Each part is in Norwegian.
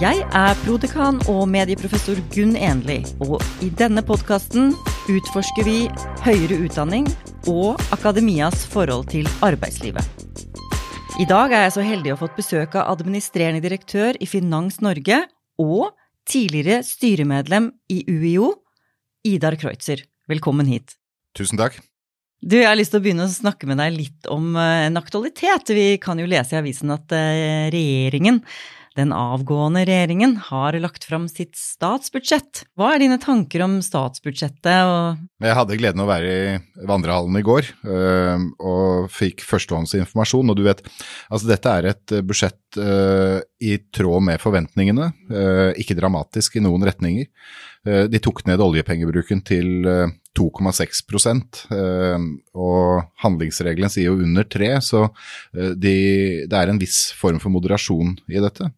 Jeg er prodekan og medieprofessor Gunn Enli, og i denne podkasten utforsker vi høyere utdanning og akademias forhold til arbeidslivet. I dag er jeg så heldig å ha fått besøk av administrerende direktør i Finans Norge og tidligere styremedlem i UiO, Idar Kreutzer. Velkommen hit. Tusen takk. Du, Jeg har lyst til å begynne å snakke med deg litt om eh, en aktualitet. Vi kan jo lese i avisen at eh, regjeringen den avgående regjeringen har lagt fram sitt statsbudsjett. Hva er dine tanker om statsbudsjettet? Jeg hadde gleden av å være i vandrehallen i går og fikk førstehåndsinformasjon. Og du vet, altså dette er et budsjett øh, i tråd med forventningene. Uh, ikke dramatisk i noen retninger. de tok ned oljepengebruken til 2,6 og handlingsregelen sier jo under 3 så de, det er en viss form for moderasjon i dette.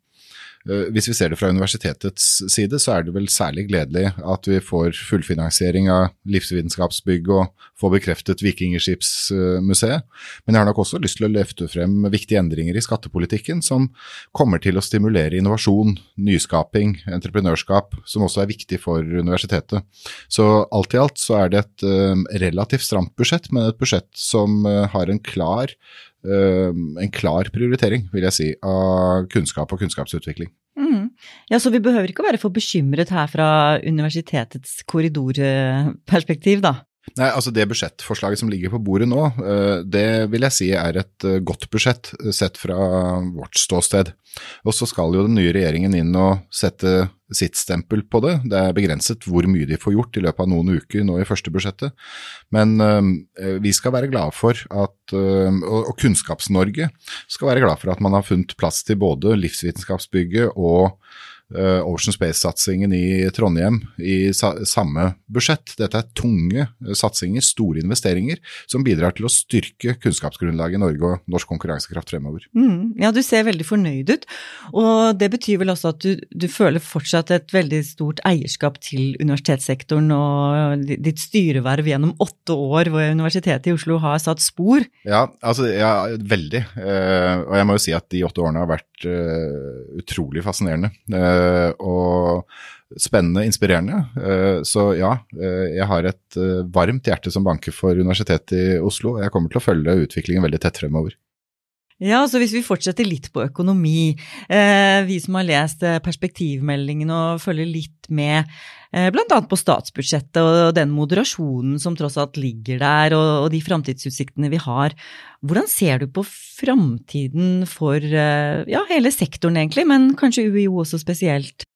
Eh, hvis vi ser det fra universitetets side, så er det vel særlig gledelig at vi får fullfinansiering av livsvitenskapsbygg og får bekreftet Vikingskipsmuseet. Men jeg har nok også lyst til å løfte frem viktige endringer i skattepolitikken som kommer til å stimulere innovasjon, nyskaping, entreprenørskap, som også er viktig for universitetet. Så alt i alt så er det et uh, relativt stramt budsjett, men et budsjett som uh, har en klar Eh, en klar prioritering, vil jeg si, av kunnskap og kunnskapsutvikling. Mm. Ja, Så vi behøver ikke å være for bekymret her fra universitetets korridorperspektiv, da? Nei, altså Det budsjettforslaget som ligger på bordet nå, eh, det vil jeg si er et eh, godt budsjett sett fra vårt ståsted. Og så skal jo den nye regjeringen inn og sette sitt stempel på det. Det er begrenset hvor mye de får gjort i løpet av noen uker nå i første budsjettet. Men vi skal være glade for at Og Kunnskaps-Norge skal være glad for at man har funnet plass til både Livsvitenskapsbygget og Ocean Space-satsingen i Trondheim i sa samme budsjett. Dette er tunge uh, satsinger, store investeringer, som bidrar til å styrke kunnskapsgrunnlaget i Norge og norsk konkurransekraft fremover. Mm, ja, du ser veldig fornøyd ut, og det betyr vel også at du, du føler fortsatt et veldig stort eierskap til universitetssektoren og ditt styreverv gjennom åtte år hvor Universitetet i Oslo har satt spor? Ja, altså, ja veldig. Uh, og jeg må jo si at de åtte årene har vært utrolig fascinerende. Eh, og spennende, inspirerende. Eh, så ja, eh, jeg har et varmt hjerte som banker for Universitetet i Oslo. Jeg kommer til å følge utviklingen veldig tett fremover. Ja, så Hvis vi fortsetter litt på økonomi, eh, vi som har lest perspektivmeldingen og følger litt med eh, bl.a. på statsbudsjettet og den moderasjonen som tross alt ligger der, og, og de framtidsutsiktene vi har, hvordan ser du på framtiden for eh, ja, hele sektoren egentlig, men kanskje UiO også spesielt?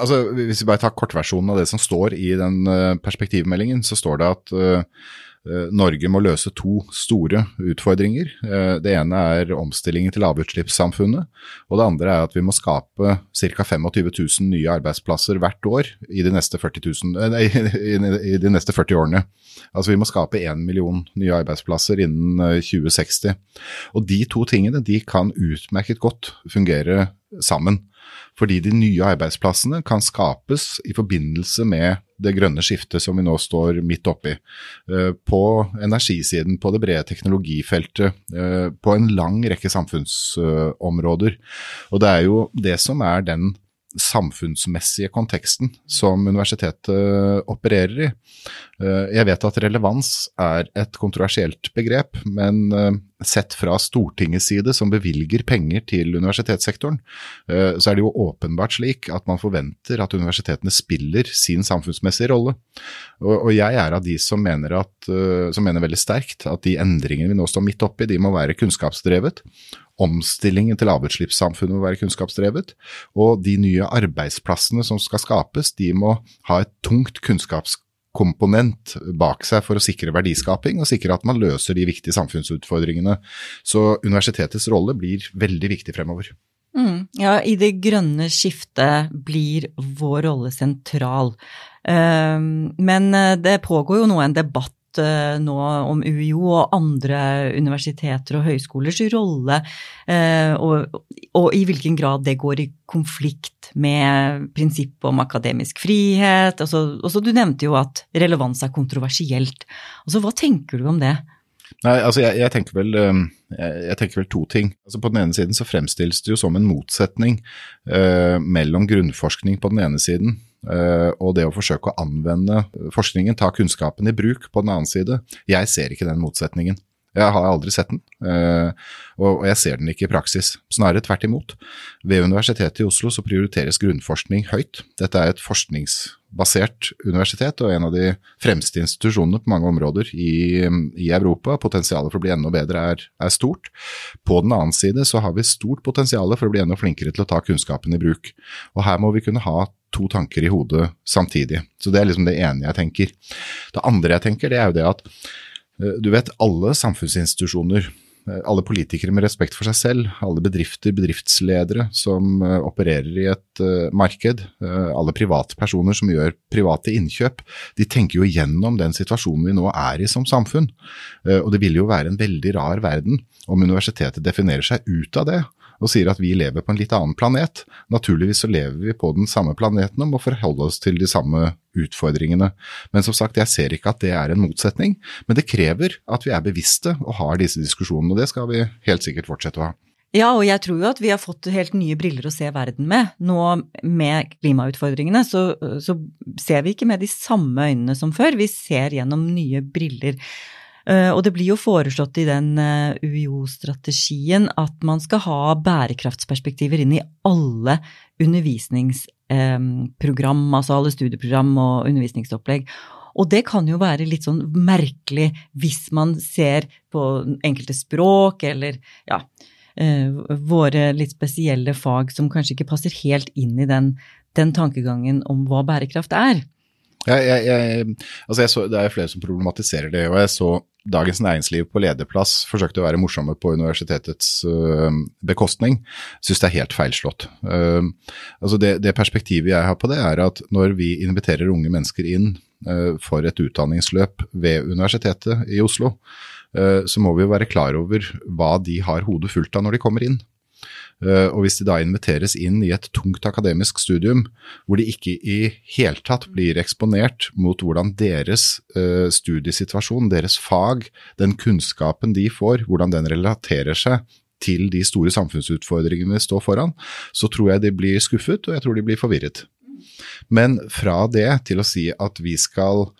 Altså, Hvis vi bare tar kortversjonen av det som står i den eh, perspektivmeldingen, så står det at Eh, Norge må løse to store utfordringer. Eh, det ene er omstillingen til lavutslippssamfunnet. Og det andre er at vi må skape ca. 25 000 nye arbeidsplasser hvert år i de neste 40, 000, nei, i de neste 40 årene. Altså vi må skape 1 million nye arbeidsplasser innen 2060. Eh, og de to tingene de kan utmerket godt fungere sammen. Fordi de nye arbeidsplassene kan skapes i forbindelse med det grønne skiftet som vi nå står midt oppi. Eh, på energisiden, på det brede teknologifeltet, eh, på en lang rekke samfunnsområder. Og det er jo det som er den samfunnsmessige konteksten som universitetet opererer i. Eh, jeg vet at relevans er et kontroversielt begrep, men sett fra Stortingets side, som bevilger penger til universitetssektoren, eh, så er det jo åpenbart slik at man forventer at universitetene spiller sin samfunnsmessige rolle. Og jeg er av de som mener, at, eh, som mener veldig sterkt at de endringene vi nå står midt oppi, de må være kunnskapsdrevet. Omstillingen til lavutslippssamfunnet må være kunnskapsdrevet. Og de nye arbeidsplassene som skal skapes, de må ha et tungt kunnskapskomponent bak seg for å sikre verdiskaping og sikre at man løser de viktige samfunnsutfordringene. Så universitetets rolle blir veldig viktig fremover. Mm, ja, i det grønne skiftet blir vår rolle sentral. Ehm, men eh, det pågår jo nå en debatt nå om UiO og andre universiteter og høyskolers rolle, eh, og, og, i hvilken grad det går i konflikt med prinsippet om akademisk frihet. Altså, også, du nevnte jo at relevans er kontroversielt. Altså, hva tenker du om det? Nei, altså jeg, jeg, tenker vel, jeg, jeg, tenker vel, to ting. Altså På den ene siden så fremstilles det jo som en motsetning uh, mellom grunnforskning på den ene siden og det å forsøke å anvende forskningen, ta kunnskapen i bruk på den annen side. Jeg ser ikke den motsetningen. Jeg har aldri sett den, uh, og jeg ser den ikke i praksis. Snarere tvert imot. Ved Universitetet i Oslo så prioriteres grunnforskning høyt. Dette er et forskningsbasert universitet og en av de fremste institusjonene på mange områder i, i Europa. Potensialet for å bli enda bedre er, er, stort. På den annen side så har vi stort potensial for å bli enda flinkere til å ta kunnskapen i bruk. Og her må vi kunne ha to tanker i hodet samtidig. Så det er liksom det ene jeg tenker. Det andre jeg tenker, det er jo det at Eh, du vet, alle samfunnsinstitusjoner, alle politikere med respekt for seg selv, alle bedrifter, bedriftsledere som eh, opererer i et marked, alle privatpersoner som gjør private innkjøp, de tenker jo gjennom den situasjonen vi nå er i som samfunn. Og det vil jo være en veldig rar verden om universitetet definerer seg ut av det og sier at vi lever på en litt annen planet. Naturligvis så lever vi på den samme planeten og må forholde oss til de samme utfordringene. Men som sagt, jeg ser ikke at det er en motsetning. Men det krever at vi er bevisste og har disse diskusjonene, og det skal vi helt sikkert fortsette å ha. Ja, og jeg tror jo at vi har fått helt nye briller å se verden med. Nå med klimautfordringene så, så ser vi ikke med de samme øynene som før, vi ser gjennom nye briller. Eh, og det blir jo foreslått i den eh, UiO-strategien at man skal ha bærekraftsperspektiver inn i alle undervisningsprogram, altså alle studieprogram og undervisningsopplegg. Og det kan jo være litt sånn merkelig hvis man ser på enkelte språk eller ja, eh, våre litt spesielle fag som kanskje ikke passer helt inn i den, den tankegangen om hva bærekraft er. Jeg, jeg, jeg, altså så, det er flere som problematiserer det, og jeg så Dagens Næringsliv på lederplass forsøkte å være morsomme på universitetets uh, bekostning. Syns det er helt feilslått. Uh, altså det, det, perspektivet jeg har på det, er at når vi inviterer unge mennesker inn uh, for et utdanningsløp ved Universitetet i Oslo, så må vi jo være klar over hva de har hodet fullt av når de kommer inn. Eh, og hvis de da inviteres inn i et tungt akademisk studium, hvor de ikke i hele tatt blir eksponert mot hvordan deres eh, studiesituasjon, deres fag, den kunnskapen de får, hvordan den relaterer seg til de store samfunnsutfordringene vi står foran, så tror jeg de blir skuffet, og jeg tror de blir forvirret. Men fra det til å si at vi skal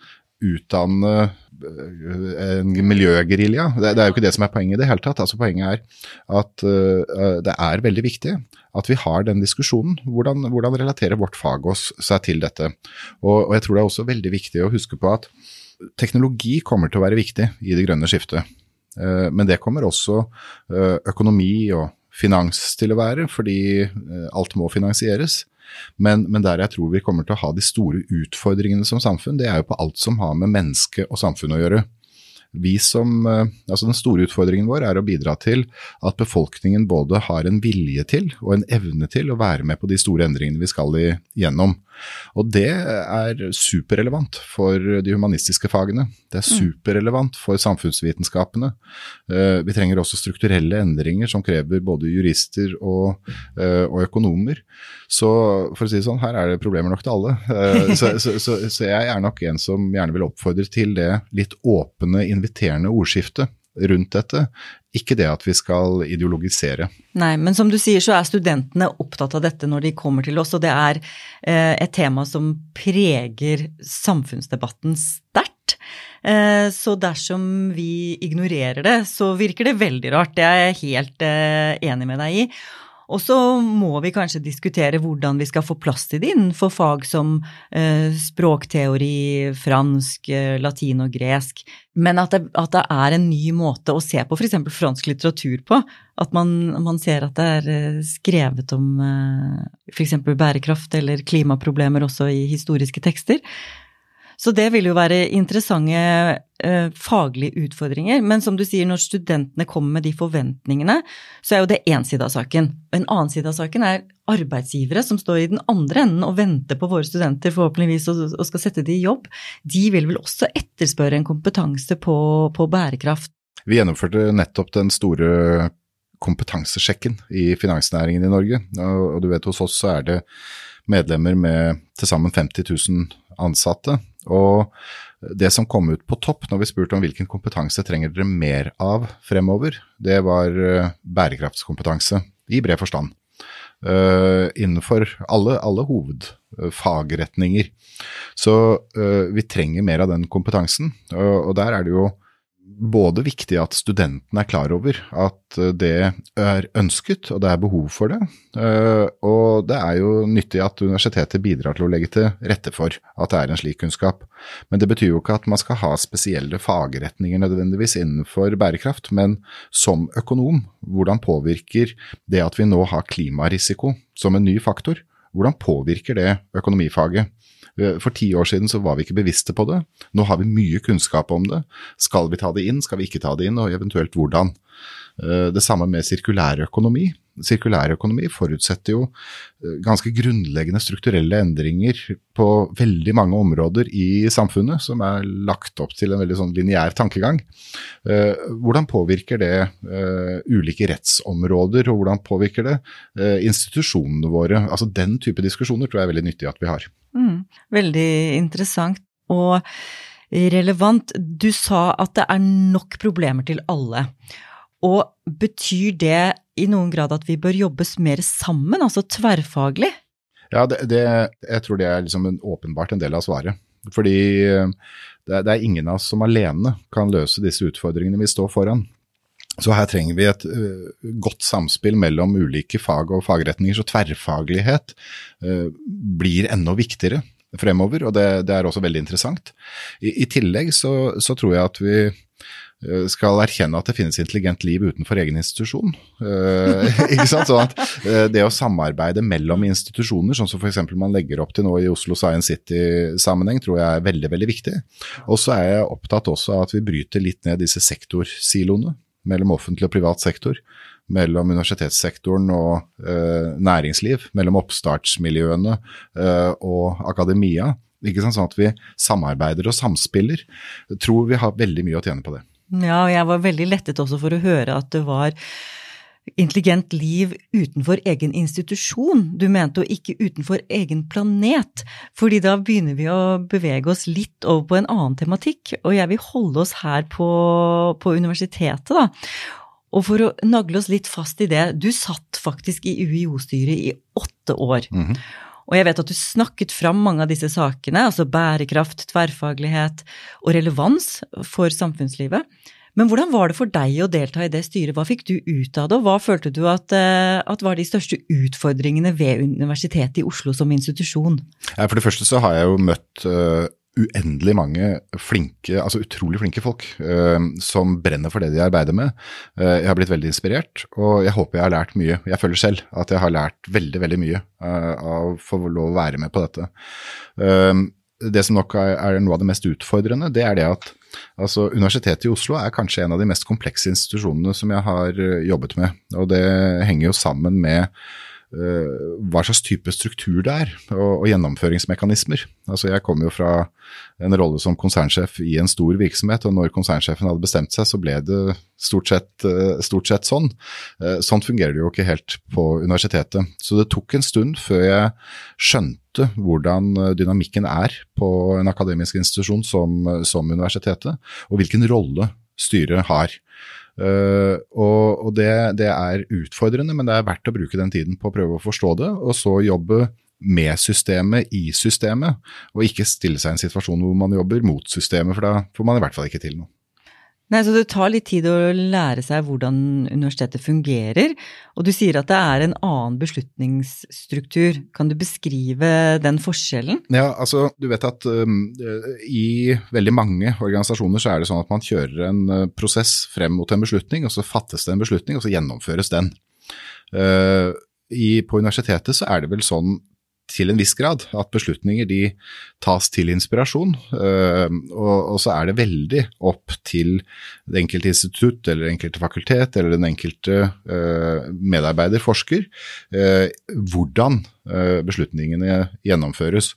utdanne en miljøgerilja. Det, det, er jo ikke det som er poenget i det hele tatt. Altså, poenget er at uh, det er veldig viktig at vi har den diskusjonen. Hvordan, hvordan relaterer vårt fag oss seg til dette? Og, og, jeg tror det er også veldig viktig å huske på at teknologi kommer til å være viktig i det grønne skiftet. Uh, men det kommer også uh, økonomi og finans til å være, fordi alt må finansieres. Men, men, der jeg tror vi kommer til å ha de store utfordringene som samfunn, det er jo på alt som har med menneske og samfunn å gjøre som, eh, altså Den store utfordringen vår er å bidra til at befolkningen både har en vilje til og en evne til å være med på de store endringene vi skal igjennom. Og det er superrelevant for de humanistiske fagene. Det er mm. superrelevant for samfunnsvitenskapene. Eh, vi trenger også strukturelle endringer som krever både jurister og, eh, og økonomer. Så for å si det sånn, her er det problemer nok til alle. Så, så, så, så jeg er nok en som gjerne vil oppfordre til det litt åpne inviterende ordskiftet rundt dette, ikke det at vi skal ideologisere. Nei, men som du sier så er studentene opptatt av dette når de kommer til oss, og det er eh, et tema som preger samfunnsdebatten sterkt. Eh, så dersom vi ignorerer det, så virker det veldig rart. Det er jeg helt eh, enig med deg i. Og så må vi kanskje diskutere hvordan vi skal få plass til det innenfor fag som eh, språkteori, fransk, eh, latin og gresk. Men at det, at det, er en ny måte å se på f.eks. fransk litteratur på. At man, man, ser at det er eh, skrevet om eh, f.eks. bærekraft eller klimaproblemer også i historiske tekster. Så det vil jo være interessante eh, faglige utfordringer. Men som du sier, når studentene kommer med de forventningene, så er jo det én side av saken. En annen side av saken er arbeidsgivere som står i den andre enden og venter på våre studenter forhåpentligvis og, skal sette de i jobb. De vil vel også etterspørre en kompetanse på, på bærekraft. Vi gjennomførte nettopp den store kompetansesjekken i finansnæringen i Norge. Og du vet hos oss så er det medlemmer med til sammen 50 000 ansatte. Og det som kom ut på topp når vi spurte om hvilken kompetanse trenger dere mer av fremover, det var bærekraftskompetanse i bred forstand. Uh, innenfor alle, alle hovedfagretninger. Så uh, vi trenger mer av den kompetansen. Uh, og der er det jo både viktig at studentene er klar over at eh, det er ønsket og det er behov for det. Eh, og det er jo nyttig at universitetet bidrar til å legge til rette for at det er en slik kunnskap. Men det betyr jo ikke at man skal ha spesielle fagretninger nødvendigvis innenfor bærekraft. Men som økonom, hvordan påvirker det at vi nå har klimarisiko som en ny faktor? Hvordan påvirker det økonomifaget? Eh, for ti år siden så var vi ikke bevisste på det. Nå har vi mye kunnskap om det. Skal vi ta det inn, skal vi ikke ta det inn, og eventuelt hvordan. Eh, det samme med sirkulærøkonomi. Sirkulærøkonomi forutsetter jo eh, ganske grunnleggende strukturelle endringer på veldig mange områder i samfunnet, som er lagt opp til en veldig sånn lineær tankegang. Hvordan påvirker det ulike rettsområder, og hvordan påvirker det institusjonene våre? Altså Den type diskusjoner tror jeg er veldig nyttig at vi har. Mm, veldig interessant og relevant. Du sa at det er nok problemer til alle. Og betyr det i noen grad at vi bør jobbes mer sammen, altså tverrfaglig? Ja, det, det, jeg tror det er liksom en, åpenbart en del av svaret. Fordi eh, det, det er ingen av oss som alene kan løse disse utfordringene vi står foran. Så her trenger vi et uh, godt samspill mellom ulike fag og fagretninger. Så tverrfaglighet uh, blir enda viktigere fremover, og det, det er også veldig interessant. I, i tillegg så, så, tror jeg at vi skal erkjenne at det finnes intelligent liv utenfor egen institusjon. sant? Sånn at Det å samarbeide mellom institusjoner, sånn som f.eks. man legger opp til nå i Oslo Science City-sammenheng, tror jeg er veldig veldig viktig. Og så er jeg opptatt også av at vi bryter litt ned disse sektorsiloene mellom offentlig og privat sektor, mellom universitetssektoren og eh, næringsliv, mellom oppstartsmiljøene eh, og akademia. Ikke sant? Sånn at vi samarbeider og samspiller. Jeg tror vi har veldig mye å tjene på det. Ja, og jeg var veldig lettet også for å høre at det var intelligent liv utenfor egen institusjon. Du mente jo ikke utenfor egen planet, fordi da begynner vi å bevege oss litt over på en annen tematikk, og jeg vil holde oss her på, på universitetet, da. Og for å nagle oss litt fast i det, du satt faktisk i UiO-styret i åtte år. Mm -hmm. Og jeg vet at du snakket fram mange av disse sakene, altså bærekraft, tverrfaglighet og relevans for samfunnslivet. Men hvordan var det for deg å delta i det styret, hva fikk du ut av det, og hva følte du at, eh, at var de største utfordringene ved Universitetet i Oslo som institusjon? For det første så har jeg jo møtt uh, uendelig mange flinke, altså utrolig flinke folk eh, som brenner for det de arbeider med. Eh, jeg har blitt veldig inspirert, og jeg håper jeg har lært mye. Jeg føler selv at jeg har lært veldig, veldig mye av å få lov å være med på dette. det som nok er, er noe av det mest utfordrende, det er det at Altså, Universitetet i Oslo er kanskje en av de mest komplekse institusjonene som jeg har eh, jobbet med. Og det henger jo sammen med hva slags type struktur det er, og, og, gjennomføringsmekanismer. Altså, Jeg kommer jo fra en rolle som konsernsjef i en stor virksomhet, og når konsernsjefen hadde bestemt seg, så ble det stort sett, uh, stort sett sånn. Uh, sånn fungerer det jo ikke helt på universitetet. Så det tok en stund før jeg skjønte hvordan eh, dynamikken er på en akademisk institusjon som, som universitetet, og hvilken rolle styret har. Uh, og, og det, det, er utfordrende, men det er verdt å bruke den tiden på å prøve å forstå det, og så jobbe med systemet i systemet, og ikke stille seg i en situasjon hvor man jobber mot systemet, for da får man i hvert fall ikke til noe. Nei, så Det tar litt tid å lære seg hvordan universitetet fungerer, og du sier at det er en annen beslutningsstruktur. Kan du beskrive den forskjellen? Ja, altså du vet at um, i veldig mange organisasjoner så er det sånn at man kjører en uh, prosess frem mot en beslutning, og så fattes det en beslutning, og så gjennomføres den. Uh, i, på universitetet så er det vel sånn til en viss grad. At beslutninger de tas til inspirasjon. Og, og, så er det veldig opp til det enkelte institutt eller det enkelte fakultet eller den enkelte uh, medarbeider, forsker, uh, hvordan beslutningene gjennomføres.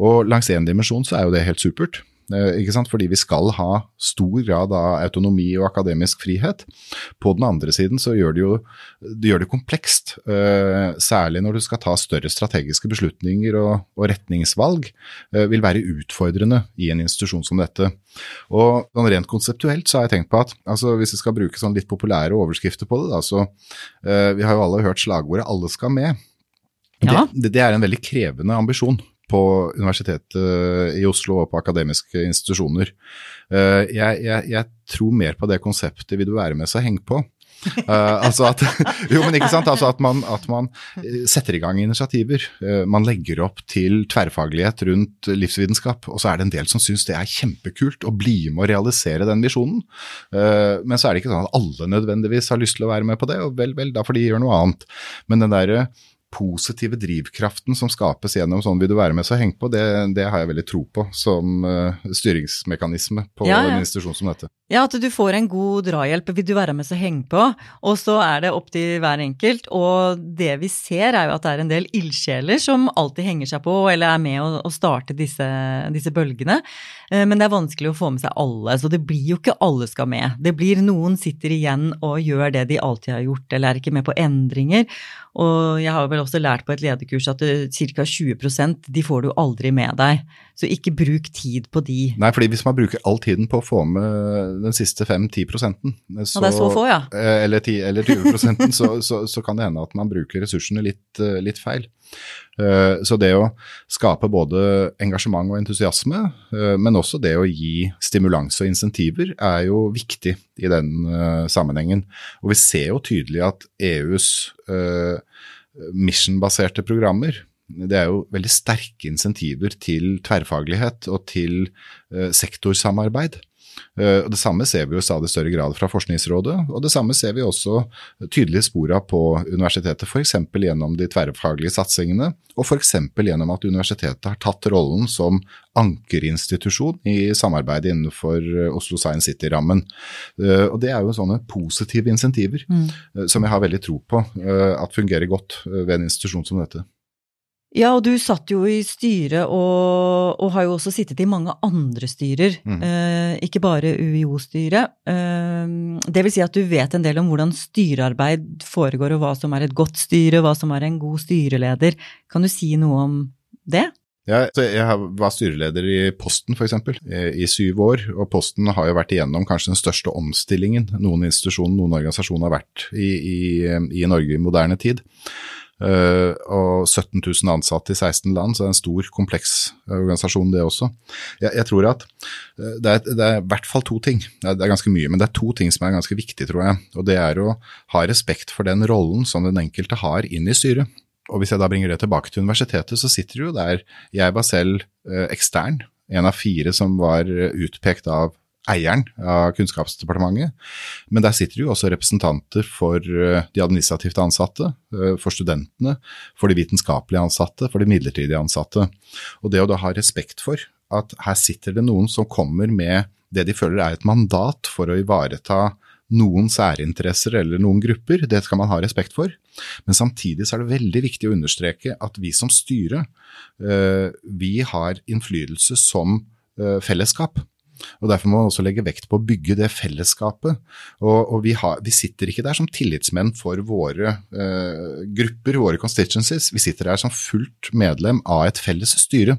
Og langs én dimensjon så er jo det helt supert. Eh? Fordi vi skal ha stor grad av autonomi og akademisk frihet. På den andre siden så gjør det jo det, gjør det komplekst. Eh, særlig når du skal ta større strategiske beslutninger og, og retningsvalg. Eh, vil være utfordrende i en institusjon som dette. Og sånn Rent konseptuelt så har jeg tenkt på at altså hvis vi skal bruke sånn litt populære overskrifter på det, da, så Vi har jo alle hørt slagordet 'alle skal med'. Ja. Det, det, er en veldig krevende ambisjon på Universitetet i Oslo og på akademiske institusjoner. Eh, jeg, jeg, jeg tror mer på det konseptet 'vil du være med, så heng på'. Uh, altså at, jo, men ikke sant? Altså at, man, at, man, eh, setter i gang initiativer. Uh, man legger opp til tverrfaglighet rundt livsvitenskap. Og så er det en del som syns det er kjempekult å bli med å realisere den visjonen. Uh, men så er det ikke sånn at alle nødvendigvis har lyst til å være med på det. Og vel, vel, da får de gjøre noe annet. Men den derre positive drivkraften som skapes gjennom sånn vil du være med så heng på, det, det, har jeg veldig tro på som uh, styringsmekanisme på ja, ja. en institusjon som dette. Ja, at du får en god drahjelp. Vil du være med så heng på? Og så er det opp til hver enkelt. Og det vi ser er jo at det er en del ildsjeler som alltid henger seg på eller er med å, starte disse, disse bølgene. Uh, men det er vanskelig å få med seg alle, så det blir jo ikke alle skal med. Det blir noen sitter igjen og gjør det de alltid har gjort, eller er ikke med på endringer. Og jeg har vel også lært på et lederkurs at ca. 20% de får du aldri med deg. Så ikke bruk tid på de. Nei, fordi hvis man bruker all tiden på å få med den siste 5-10 prosenten, så, det er så få, ja. Eh, eller, 10, eller 20 prosenten, så, så, så, kan det hende at man bruker ressursene litt, eh, litt feil. Eh, så det å skape både engasjement og entusiasme, men også det å gi stimulans og insentiver, er jo viktig i den sammenhengen. Og vi ser jo tydelig at EUs mission-baserte programmer det er jo veldig sterke insentiver til tverrfaglighet og til uh, sektorsamarbeid. Uh, og Det samme ser vi jo i stadig større grad fra Forskningsrådet, og det samme ser vi også tydelige spor av på universitetet, f.eks. gjennom de tverrfaglige satsingene, og f.eks. gjennom at universitetet har tatt rollen som ankerinstitusjon i samarbeidet innenfor eh, Oslo Science City-rammen. Og Det er jo sånne positive insentiver mm. som jeg har veldig tro på at fungerer godt ved en institusjon som dette. Ja, og du satt jo i styret og, og, har jo også sittet i mange andre styrer, mm. eh, ikke bare UiO-styret. Eh, det vil si at du vet en del om hvordan styrearbeid foregår, og hva som er et godt styre, hva som er en god styreleder. Kan du si noe om det? Ja, jeg var styreleder i Posten f.eks. I, i syv år, og Posten har jo vært igjennom kanskje den største omstillingen noen institusjon, noen organisasjon har vært i, i, i Norge i moderne tid. Uh, og 17 000 ansatte i 16 land, så det er en stor, kompleks organisasjon det også. Jeg, jeg tror at uh, det, er, det er i hvert fall to ting, det er, det er, ganske mye, men det er to ting som er ganske viktige, tror jeg. Og det er å ha respekt for den rollen som den enkelte har inn i styret. Og hvis jeg da bringer det tilbake til universitetet, så sitter jo der Jeg var selv ekstern, en av fire som var utpekt av eieren av Kunnskapsdepartementet. Men der sitter jo også representanter for eh, de administrativt ansatte, eh, for studentene, for de vitenskapelige ansatte, for de midlertidige ansatte. Og det å da ha respekt for at her sitter det noen som kommer med det de føler er et mandat for å ivareta noen særinteresser eller noen grupper, det skal man ha respekt for. Men samtidig så er det veldig viktig å understreke at vi som styre, eh, vi har innflytelse som fellesskap. Og Derfor må man også legge vekt på å bygge det fellesskapet. Og, og vi, har, vi, sitter ikke der som tillitsmenn for våre eh, grupper, våre constituencies. Vi sitter der som fullt medlem av et felles styre.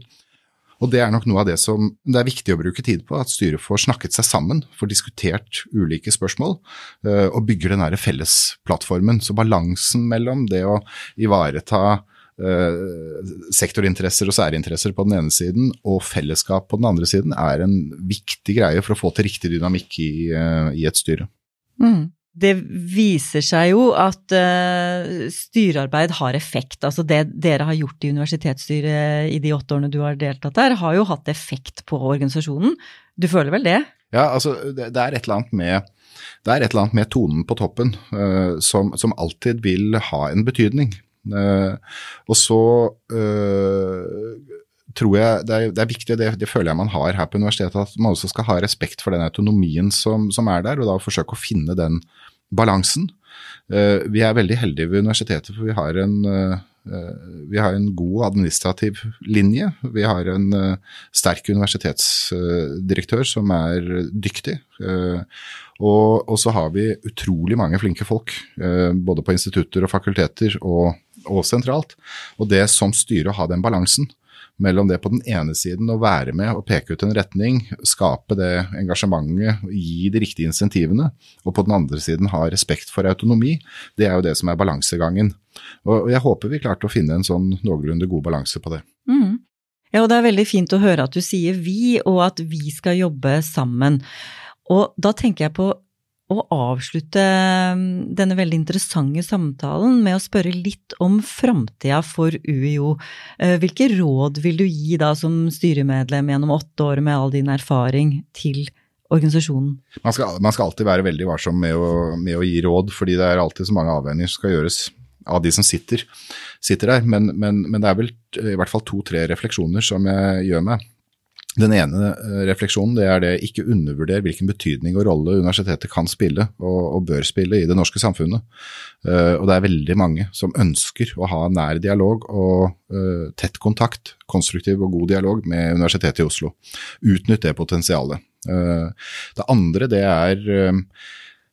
Og det er nok noe av det som det er viktig å bruke tid på, at styret får snakket seg sammen, får diskutert ulike spørsmål, eh, og bygger den fellesplattformen. Så balansen mellom det å ivareta sektorinteresser og særinteresser på den ene siden og fellesskap på den andre siden er en viktig greie for å få til riktig dynamikk i, uh, i et styre. Mm. Det viser seg jo at uh, styrearbeid har effekt. Altså det dere har gjort i universitetsstyret i de åtte årene du har deltatt der, har jo hatt effekt på organisasjonen. Du føler vel det? Ja, altså det, det er et eller annet med det er et eller annet med tonen på toppen uh, som, som, alltid vil ha en betydning. Eh, og så eh, tror jeg det er, det er viktig, det, det, føler jeg man har her på universitetet, at man også skal ha respekt for den autonomien som, som er der, og da forsøke å finne den balansen. Vi er veldig heldige ved universitetet, for vi har en vi har en god administrativ linje. Vi har en sterk universitetsdirektør som er dyktig. Og, så har vi utrolig mange flinke folk, både på institutter og fakulteter og, og sentralt. Og det som styrer å ha den balansen mellom det på den ene siden å være med og peke ut en retning, skape det engasjementet, gi de riktige insentivene, og på den andre siden ha respekt for autonomi, det er jo det som er balansegangen. Og jeg håper vi klarte å finne en sånn noenlunde god balanse på det. Mm. Ja, og det er veldig fint å høre at du sier vi, og at vi skal jobbe sammen. Og da tenker jeg på å avslutte um, denne veldig interessante samtalen med å spørre litt om framtida for UiO. Eh, hvilke råd vil du gi da som styremedlem gjennom åtte år med all din erfaring til organisasjonen? Man skal, man skal alltid være veldig varsom med å, med å, gi råd, fordi det er alltid så mange avveininger som skal gjøres av de som sitter, sitter der. Men, men, men det er vel i hvert fall to-tre refleksjoner som jeg gjør meg. Den ene eh, refleksjonen det er det ikke undervurdere hvilken betydning og rolle universitetet kan spille og, og bør spille i det norske samfunnet. Uh, og det er veldig mange som ønsker å ha nær dialog og uh, tett kontakt, konstruktiv og god dialog med Universitetet i Oslo. Utnytt det potensialet. Uh, det andre det er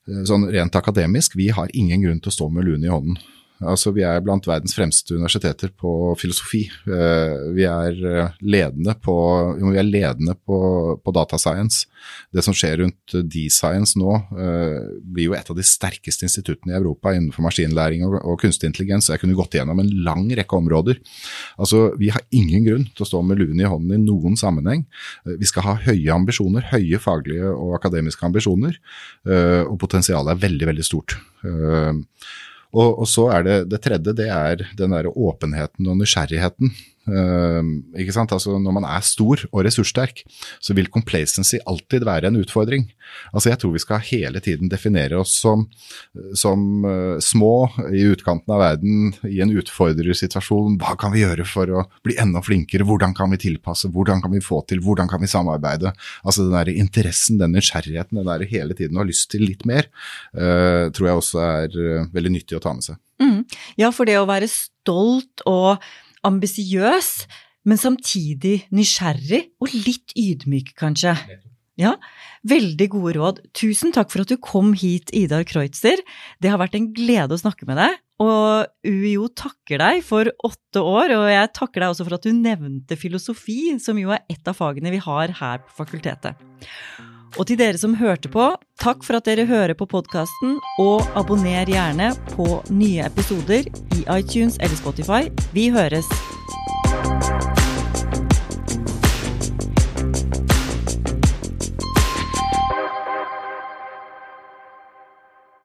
sånn rent akademisk, vi har ingen grunn til å stå med luen i hånden. Altså, vi er blant verdens fremste universiteter på filosofi. Eh, vi er eh, ledende på, vi er ledende på, på data science. Det som skjer rundt D-science nå, eh, blir jo et av de sterkeste instituttene i Europa innenfor maskinlæring og, og kunstig intelligens. Jeg kunne gått gjennom en lang rekke områder. Altså, Vi har ingen grunn til å stå med luen i hånden i noen sammenheng. Vi skal ha høye ambisjoner, høye faglige og akademiske ambisjoner, og potensialet er veldig, veldig stort. Og, og, så er det det tredje, det er den derre åpenheten og nysgjerrigheten. Uh, ikke sant? Altså Når man er stor og ressurssterk, så vil complacency alltid være en utfordring. Altså Jeg tror vi skal hele tiden definere oss som, som uh, små i utkanten av verden, i en utfordrersituasjon. Hva kan vi gjøre for å bli enda flinkere? Hvordan kan vi tilpasse? Hvordan kan vi få til? Hvordan kan vi samarbeide? Altså Den der interessen, den nysgjerrigheten, den der hele tiden å ha lyst til litt mer, uh, tror jeg også er veldig nyttig å ta med seg. Mm. Ja, for det å være stolt og ambisiøs, men samtidig nysgjerrig og litt ydmyk, kanskje. Ja, veldig gode råd. Tusen takk for at du kom hit, Idar Kreutzer. Det har vært en glede å snakke med deg. Og UiO takker deg for åtte år, og jeg takker deg også for at du nevnte filosofi, som jo er et av fagene vi har her på fakultetet. Og til dere som hørte på, takk for at dere hører på podkasten, og abonner gjerne på nye episoder i iTunes eller Spotify. Vi høres!